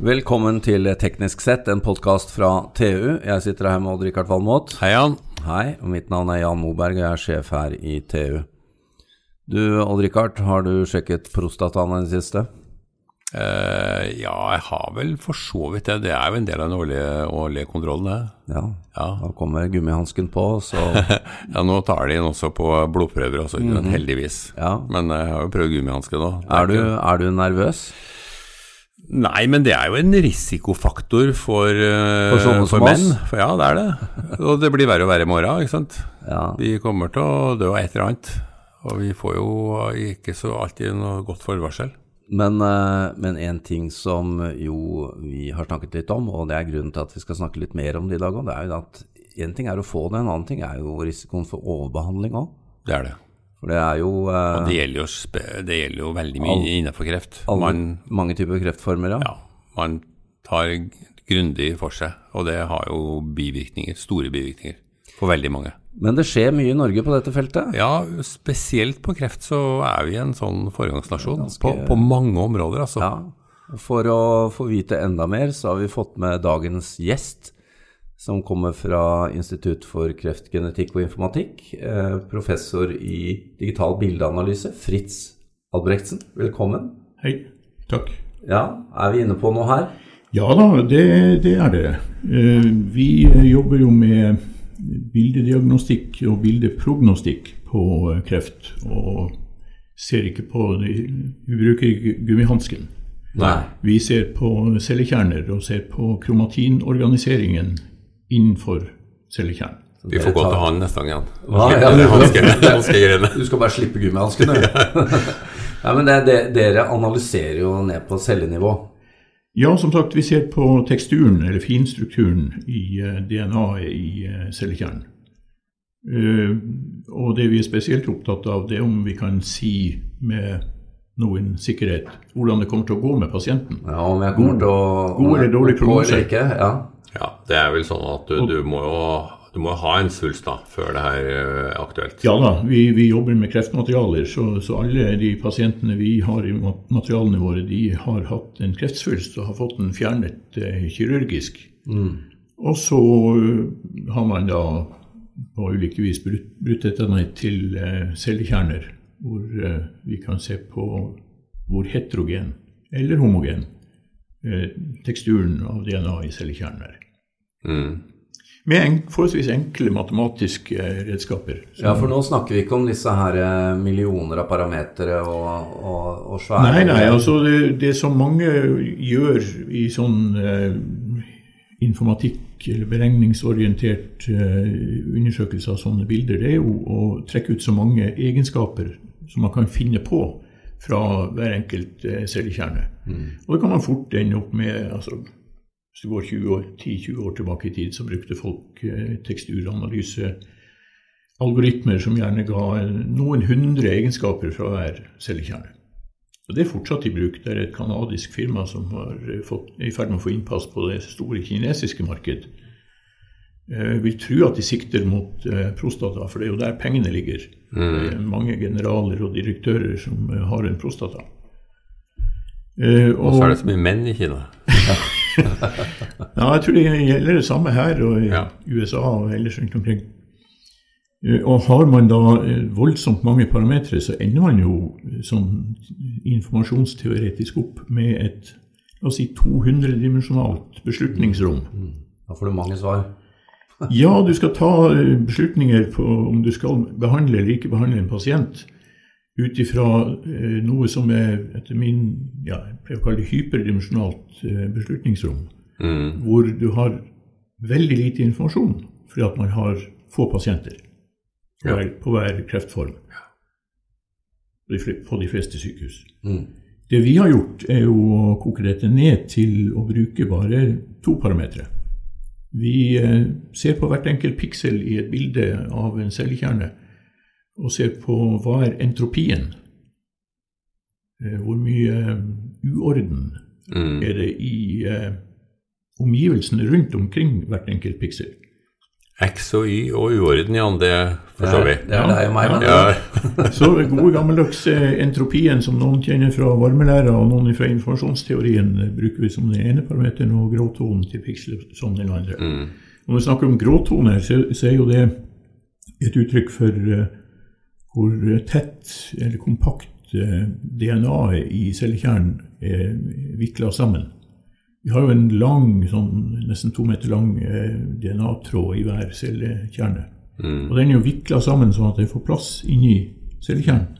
Velkommen til Teknisk sett, en podkast fra TU. Jeg sitter her med Odd-Rikard Valmot. Hei, Jan. Hei, og mitt navn er Jan Moberg, og jeg er sjef her i TU. Du, Odd-Rikard, har du sjekket prostataen i det siste? Uh, ja, jeg har vel for så vidt det. Det er jo en del av den årlige, årlige kontrollen, det. Ja. Ja. Da kommer gummihansken på, så ja, nå tar de den også på blodprøver, også, mm -hmm. heldigvis. Ja. Men jeg har jo prøvd gummihanske nå. Er du, er du nervøs? Nei, men det er jo en risikofaktor for, uh, For sånne for menn. For ja, det er det. Og det blir verre og verre i morgen, ikke sant. Ja. Vi kommer til å dø av et eller annet. Og vi får jo ikke så alltid noe godt forvarsel. Men, uh, men en ting som jo vi har snakket litt om, og det er grunnen til at vi skal snakke litt mer om det i dag òg, det er jo at en ting er å få det, en annen ting er jo risikoen for overbehandling òg. Det er det. For det er jo eh, Og det gjelder jo, det gjelder jo veldig mye All- innenfor kreft. alle, Man, mange typer kreftformer, ja. ja, man tar grundig for seg, og det har jo bivirkninger, store bivirkninger for veldig mange. Men det skjer mye i Norge på dette feltet. Ja, spesielt på kreft så er vi en sånn foregangsnasjon Ganske- på, på mange områder, altså. Ja. For å få vite enda mer, så har vi fått med dagens gjest, som kommer fra Institutt for kreftgenetikk og informatikk. Eh, professor i digital bildeanalyse, Fritz Albrechtsen. Velkommen. Hei. Takk. Ja, er vi inne på noe her? Ja da, det, det er det. Eh, Vi jobber jo med bildediagnostikk og bildeprognostikk på eh, kreft. Og ser ikke på. Vi bruker gummihansken. Nei. Vi ser på cellekjerner og ser på kromatinorganiseringen innenfor cellekjernen. Vi får gå til han neste gang igjen. Ja, du- skal bare slippe gummihanskene. du. ja, men det, det, dere analyserer jo ned på cellenivå. Ja, som sagt, vi ser på teksturen, eller finstrukturen, i eh, DNA-et i eh, cellekjernen. Eh, og det vi er spesielt opptatt av, det er om vi kan si med noen sikkerhet hvordan det kommer til å gå med pasienten. Ja, om jeg kommer til å god eller dårlig prognose? ja. Ja, det er vel sånn at du, du må jo du må ha en svulst da, før det her eh, er aktuelt. Ja da, vi, vi jobber med kreftmaterialer, så, så alle de pasientene vi har i materialene våre, de har hatt en kreftsvulst og har fått den fjernet eh, kirurgisk. Og så eh, har man da på ulike vis brutt, brutt dette ned til eh, cellekjerner, hvor eh, vi kan se på hvor heterogen eller homogen teksturen av DNA i cellekjernen er. Mm. Med en, forholdsvis enkle matematiske eh, redskaper. ja, for nå snakker vi ikke om disse her eh, millioner av parametere og, og, og svære Nei, nei, altså det, det som mange gjør i sånn eh, informatikk eller beregningsorientert eh, undersøkelse av sånne bilder, det er jo å trekke ut så mange egenskaper som man kan finne på fra hver enkelt eh, Mm. Og det kan man fort ende opp med altså, Hvis du går 10-20 år tilbake i tid, så brukte folk eh, teksturanalyse algoritmer som gjerne ga noen hundre egenskaper fra hver cellekjerne. Og Det er fortsatt i bruk. Det er et kanadisk firma som har eh, fått, er i ferd med å få innpass på det store kinesiske marked. Jeg vil tro at de sikter mot eh, prostata, for det er jo der pengene ligger. Det er mange generaler og direktører som eh, har en prostata. Eh, Og så er det så mye menn i Kina. Ja, jeg tror det gjelder det samme her og i Ja. USA og ellers rundt omkring. Eh, Og har man da eh, voldsomt mange parametere, så ender man jo eh, sånn informasjonsteoretisk opp med et la oss si 200-dimensjonalt beslutningsrom. Da får du mange svar. Ja, du skal ta eh, beslutninger på om du skal behandle eller ikke behandle en pasient ut ifra eh, noe som er etter min ja, jeg pleier å kalle det hyperdimensjonalt eh, beslutningsrom Mm. hvor du har veldig lite informasjon fordi at man har få pasienter på, Ja. hver, på hver kreftform på de fleste sykehus. Mm. Det vi har gjort, er jo å koke dette ned til å bruke bare to parametere. Vi eh, ser på hvert enkelt piksel i et bilde av en cellekjerne og ser på hva er entropien. Eh, Hvor mye eh, uorden Mm. er det i omgivelsene rundt omkring hvert enkelt piksel. X og Y og uorden, Jan, det forstår vi. Det er deg og meg, men Ja, Så gode gammeldags entropien som noen kjenner fra varmelæra og noen fra informasjonsteorien, bruker vi som den ene parameteren, og gråtonen til piksel som den andre. Når vi snakker om gråtone, så, så er jo det et uttrykk for eh, hvor tett eller kompakt eh, DNA-et i cellekjernen er vikla sammen. Vi har jo en lang, sånn, nesten to meter lang eh, DNA-tråd i hver cellekjerne. Og den er jo vikla sammen sånn at den får plass inni cellekjernen.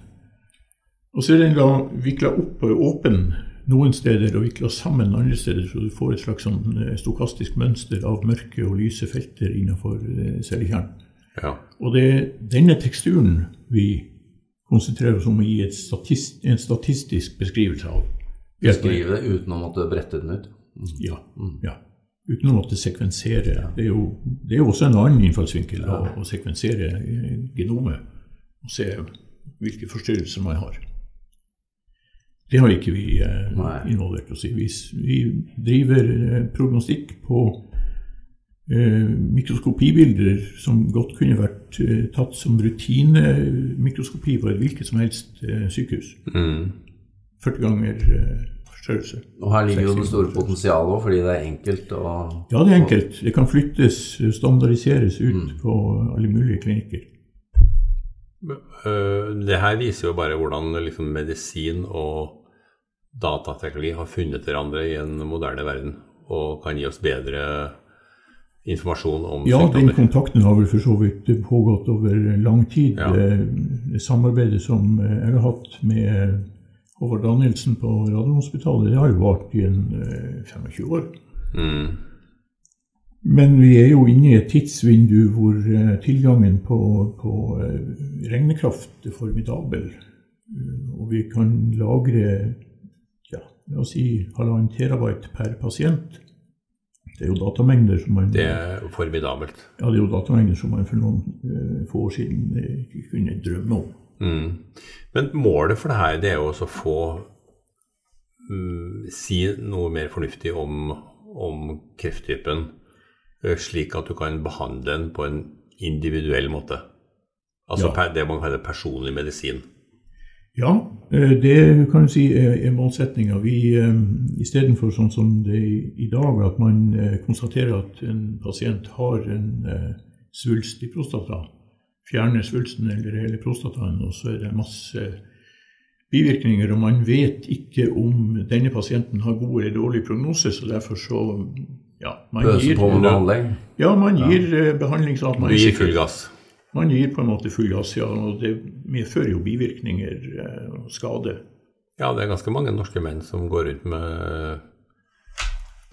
Og så er den da vikla opp og åpen noen steder og vikla sammen andre steder, så du får et slags sånn eh, stokastisk mønster av mørke og lyse felter innenfor eh, cellekjernen. ja. Og det er denne teksturen vi konsentrerer oss om å gi statist, en statistisk beskrivelse av. Beskrive det uten å måtte brette den ut. Ja, ja. Uten å måtte sekvensere. Det er jo, det er jo også en annen innfallsvinkel å, å sekvensere eh, genomet og se hvilke forstyrrelser man har. Det har ikke vi eh, involvert oss i. Vi, vi driver eh, prognostikk på eh, mikroskopibilder som godt kunne vært eh, tatt som rutinemikroskopi på et hvilket som helst eh, sykehus. Mm. 40 ganger eh, størrelse. Og her ligger jo det store potensialet òg, fordi det er enkelt å Ja, det er enkelt. Det kan flyttes, standardiseres ut på alle mulige klinikker. Øh, det her viser jo bare hvordan liksom, medisin og datateknologi har funnet hverandre i en moderne verden, og kan gi oss bedre informasjon om Ja, den kontakten har vel for så vidt pågått over lang tid. Ja. Eh, Det samarbeidet som eh, jeg har hatt med Håvard Danielsen på Radiumhospitalet, det har jo vart i en eh, 25 år. Mm. Men vi er jo inne i et tidsvindu hvor eh, tilgangen på, på eh, regnekraft er formidabel. Eh, Og vi kan lagre ja, la oss si halvannen terabyte per pasient. Det er jo datamengder som man Det er formidabelt. Ja, det er jo datamengder som man for noen eh, få år siden eh, ikke kunne drømme om. Mm. Men målet for det her det er jo også å få mm, si noe mer fornuftig om, om krefttypen, eh, slik at du kan behandle den på en individuell måte. Altså Ja. det man kaller personlig medisin. Ja, eh, det kan du si er, målsettinga. Vi eh, istedenfor sånn som det er i, dag, at man konstaterer at en pasient har en svulst i prostata, fjerner svulsten eller hele prostataen, og så er det masse bivirkninger, og man vet ikke om denne pasienten har god eller dårlig prognose, så derfor så ja, man gir, på med behandling. ja, man gir ja. behandling sånn at man gir full gass. Man gir på en måte full gass, ja, og det medfører jo bivirkninger eh, og skade. Ja, det er ganske mange norske menn som går rundt med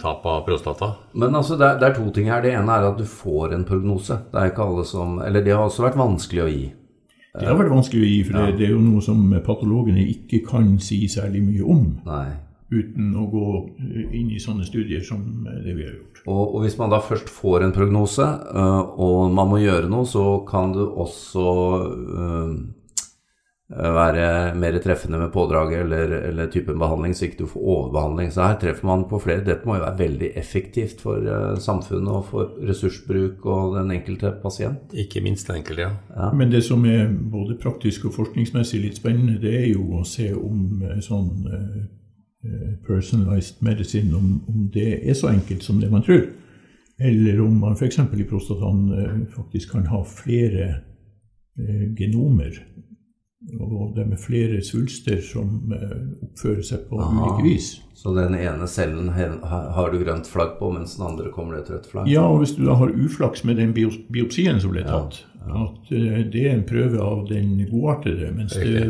tap av prostata. Men altså, det er, det er to ting her. Det ene er at du får en prognose. Det er ikke alle som Eller det har også vært vanskelig å gi. Det har vært vanskelig å gi, for det, det er jo noe som patologene ikke kan si særlig mye om, Nei. uten å gå inn i sånne studier som det vi har gjort. Og, og hvis man da først får en prognose, øh, og man må gjøre noe, så kan du også øh, være mer treffende med pådraget eller, eller typen behandling, så ikke du får overbehandling. Så her treffer man på flere. Dette må jo være veldig effektivt for øh, samfunnet og for ressursbruk og den enkelte pasient. Ikke minst den enkelte, ja. Men det som er både praktisk og forskningsmessig litt spennende, det er jo å se om eh, sånn eh, eh, personalized medicine, om, om det er så enkelt som det man tror. Eller om man f.eks. i prostataen eh, faktisk kan ha flere eh, genomer. Og det er med flere svulster som eh, oppfører seg på Aha. ulike vis. Så den ene cellen har du grønt flagg på, mens den andre kommer det et rødt flagg. Ja, og hvis du da har uflaks med den biopsien som ble tatt, at eh, det er en prøve av den godartede, mens det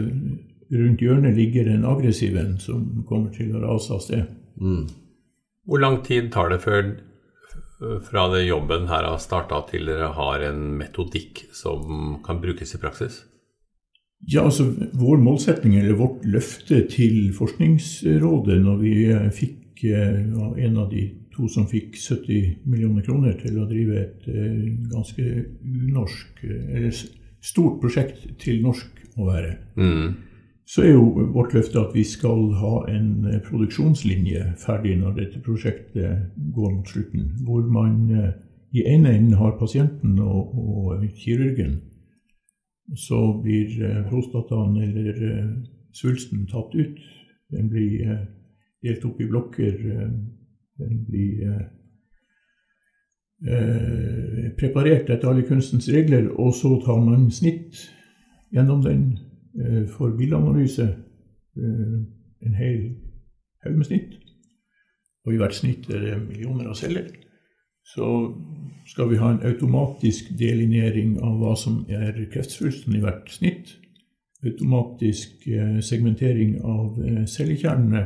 rundt hjørnet ligger en aggressiv en som kommer til å rase av sted. Mm. Hvor lang tid tar det før fra det jobben her har starta til dere har en metodikk som kan brukes i praksis? Ja, altså Vår målsetning, eller vårt løfte til Forskningsrådet når vi eh, fikk eh, var en av de to som fikk 70 millioner kroner til å drive et eh, ganske unorsk, eh, eller stort prosjekt til norsk å være, Mm. så er jo vårt løfte at vi skal ha en eh, produksjonslinje ferdig når dette prosjektet går mot slutten. Hvor man eh, I ene enden har pasienten og, og kirurgen. Så blir eh, prostataen eller eh, svulsten tatt ut. Den blir eh, delt opp i blokker. Den blir preparert etter alle kunstens regler, og så tar man snitt gjennom den for bildeanalyse. En hel haug med snitt. Og i hvert snitt er det millioner av celler. Så skal vi ha en automatisk delinering av hva som er kreftsvulsten i hvert snitt. Automatisk eh, segmentering av eh, cellekjernene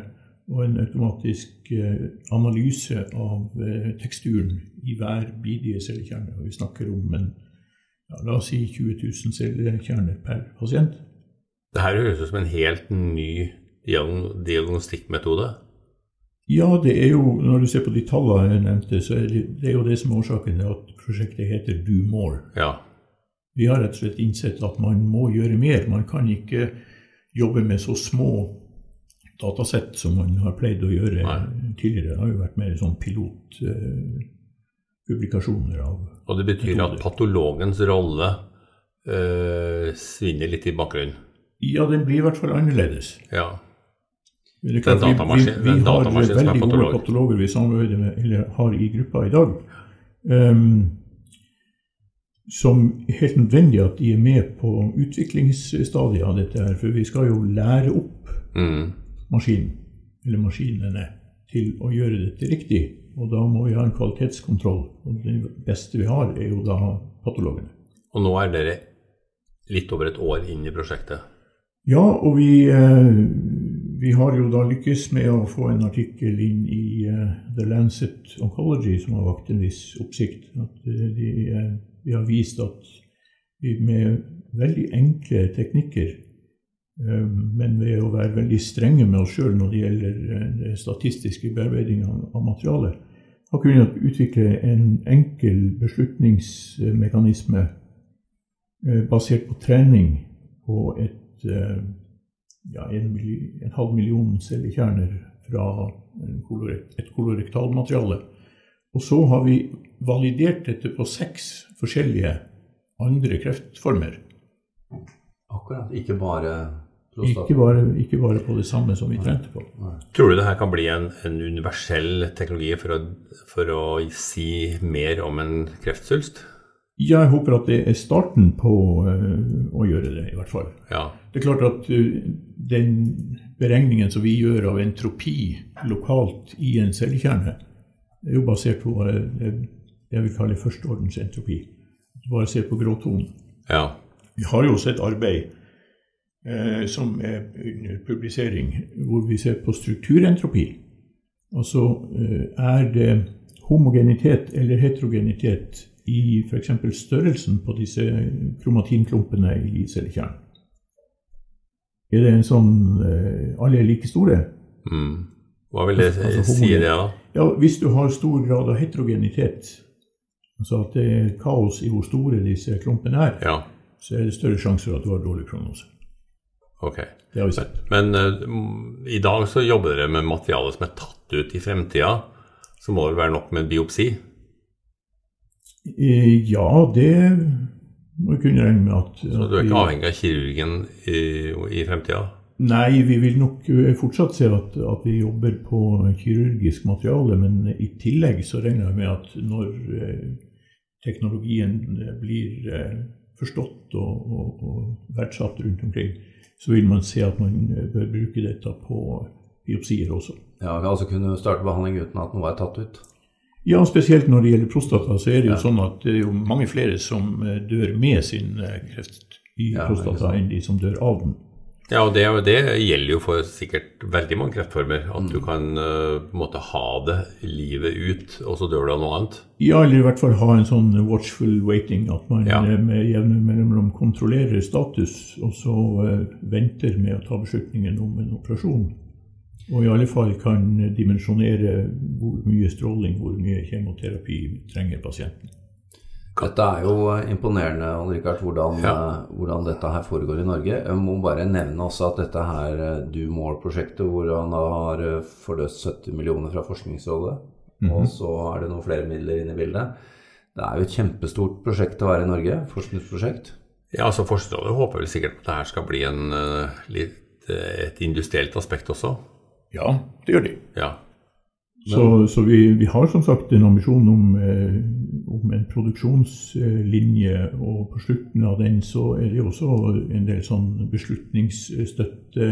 og en automatisk eh, analyse av teksturen i hver bidige cellekjerne. Vi snakker om en, ja, la oss si 20 000 cellekjerner per pasient. Det her høres ut som en helt ny diagnostikkmetode? Ja, det er jo, når du ser på de tallene jeg nevnte, så er det, det er jo det som er årsaken til at prosjektet heter Do More. Ja. Vi har rett og slett innsett at man må gjøre mer. Man kan ikke jobbe med så små datasett som man har pleid å gjøre Nei. tidligere. Det har jo vært mer sånn pilotpublikasjoner av Og det betyr metoder. at patologens rolle uh, svinner litt i bakgrunnen? Ja, den blir i hvert fall annerledes. Ja. Men det er datamaskin, vi, vi, vi har veldig gode patologer vi samarbeider med, eller har i gruppa i dag. Um, som helt nødvendig at de er med på utviklingsstadiet av dette her. For vi skal jo lære opp mm. maskinen, eller maskinene, til å gjøre dette riktig. Og da må vi ha en kvalitetskontroll. Og det beste vi har, er jo da patologene. Og nå er dere litt over et år inn i prosjektet? Ja, og vi eh, vi har jo da lykkes med å få en artikkel inn i uh, The Lancet Oncology som har vakt en viss oppsikt. At, uh, de, uh, vi har vist at vi med veldig enkle teknikker, men ved å være veldig strenge med oss sjøl når det gjelder det statistiske bearbeiding av materialet, har kunnet utvikle en enkel beslutningsmekanisme basert på trening på et ja, en, en, halv million cellekjerner fra et kolorektalmateriale. Og så har vi validert dette på seks forskjellige andre kreftformer. Akkurat. Ikke bare Ikke bare, ikke bare, på det samme som vi trente på. Tror du det her kan bli en, en universell teknologi for å, for å si mer om en kreftsvulst? Ja, jeg håper at det er starten på uh, å gjøre det, i hvert fall. Ja. Det er klart at uh, den beregningen som vi gjør av entropi lokalt i en cellekjerne, er jo basert på uh, det jeg vil kalle førsteordens entropi. Bare se på gråtonen. Ja. Vi har jo også et arbeid som er under publisering, hvor vi ser på strukturentropi. Altså er det homogenitet eller heterogenitet i f.eks. størrelsen på disse kromatinklumpene i cellekjernen. Er det en sånn eh, Alle er like store? Mm. Hva vil det altså, si det, da? Ja, Hvis du har stor grad av heterogenitet, altså at det er kaos i hvor store disse klumpene er, ja. så er det større sjanse for at du har dårlig prognose. Ok. Det har vi sett. Men, men uh, i dag så jobber dere med materiale som er tatt ut i fremtida. Så må det være nok med en biopsi? Eh, ja, det må vi kunne regne med at Så du er ikke avhengig av kirurgen i, i fremtida? Nei, vi vil nok eh, fortsatt se at, at, vi jobber på kirurgisk materiale. Men i tillegg så regner jeg med at når eh, teknologien blir eh, forstått og, og, og verdsatt rundt omkring, så vil man se at man bør bruke dette på biopsier også. Ja, vi altså kunne starte behandling uten at noe er tatt ut? Ja, spesielt når det gjelder prostata, så er det jo ja. sånn at det er jo mange flere som eh, dør med sin eh, kreft i ja, prostata enn de som dør av den. Ja, og det, det, gjelder jo for sikkert veldig mange kreftformer. At mm. du kan uh, på en måte ha det livet ut, og så dør du av noe annet. Ja, eller i hvert fall ha en sånn watchful waiting. At man ja. med jevne mellomrom kontrollerer status, og så uh, venter med å ta beslutningen om en operasjon. Og i alle fall kan dimensjonere hvor mye stråling, hvor mye kjemoterapi trenger pasienten. Dette er jo imponerende, Richard, hvordan, ja. Eh, hvordan, dette her foregår i Norge. Jeg må bare nevne også at dette her eh, Do More-prosjektet, hvor han har eh, forløst 70 millioner fra Forskningsrådet, mm -hmm. og så er det noen flere midler inne i bildet, Det er jo et kjempestort prosjekt å være i Norge, forskningsprosjekt. Ja, altså Forskningsrådet håper vel sikkert at det her skal bli en, litt, et industrielt aspekt også. Ja, det gjør de. Ja. Så, så vi, vi, har som sagt en ambisjon om, eh, om, en produksjonslinje, og på slutten av den så er det også en del sånn beslutningsstøtte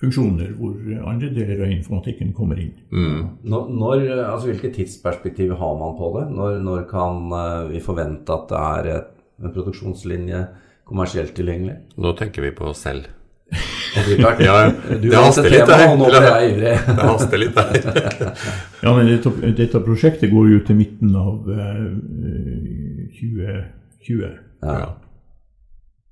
funksjoner hvor andre deler av informatikken kommer inn. Mm. Når, når, altså Hvilke tidsperspektiv har man på det? Når, når kan uh, vi forvente at det er et, en produksjonslinje kommersielt tilgjengelig? Nå tenker vi på oss selv. Ja, du det haster litt der. det haster litt her. ja, men dette, dette, prosjektet går jo til midten av uh, 2020. Ja.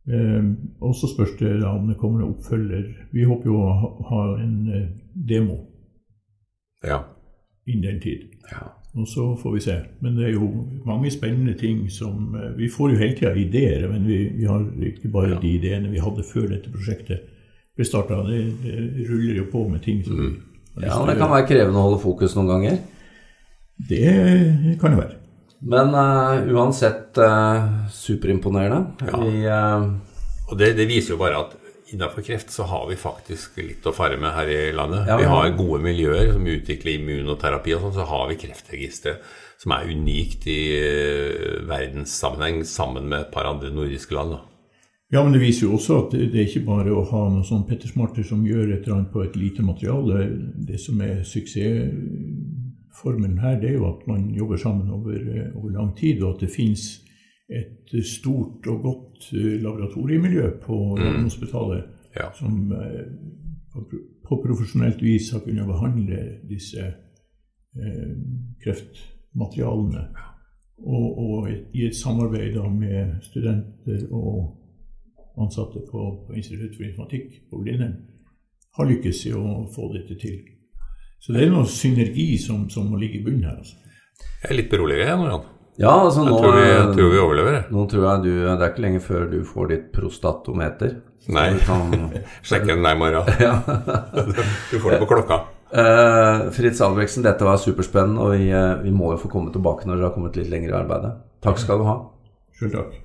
Eh, og så spørs det da om det kommer en oppfølger. Vi håper jo å ha, ha en uh, demo ja. innen den tid. Ja. Og så får vi se. Men det er jo mange spennende ting som eh, Vi får jo hele tida ideer, men vi, vi, har ikke bare ja. de ideene vi hadde før dette prosjektet ble starta. Det, det, ruller jo på med ting som mm. Ja, det kan være krevende å holde fokus noen ganger? Det kan det være. Men uh, uansett uh, superimponerende. Ja. Vi, uh, og det, det, viser jo bare at innenfor kreft så har vi faktisk litt å fare med her i landet. Ja, vi, har gode miljøer som utvikler immunoterapi og sånn, så har vi Kreftregisteret, som er unikt i verdenssammenheng sammen med et par andre nordiske land. Da. Ja, men det viser jo også at det, er ikke bare å ha noen sånn pettersmarter som gjør et eller annet på et lite materiale. Det som er suksessformelen her, det er jo at man jobber sammen over, eh, over lang tid, og at det finnes et stort og godt eh, laboratoriemiljø på Radiumhospitalet mm. ja. som eh, på profesjonelt vis har kunnet behandle disse eh, kreftmaterialene. Og, og, i et samarbeid med studenter og ansatte på, på Institutt for informatikk på Blindern har lykkes i å få dette til. Så det er noe synergi som, som må ligge i bunnen her. Altså. Jeg er litt beroliget nå, Jan. Ja, altså nå, jeg, tror vi, jeg tror vi overlever. Nå tror jeg du, Det er ikke lenge før du får ditt prostatometer. Nei. Kan... Sjekke den der i morgen. ja. du får det på klokka. Uh, Fritz Albrektsen, dette var superspennende, og vi, uh, vi, må jo få komme tilbake når dere har kommet litt lenger i arbeidet. Takk skal du ha. Selv takk.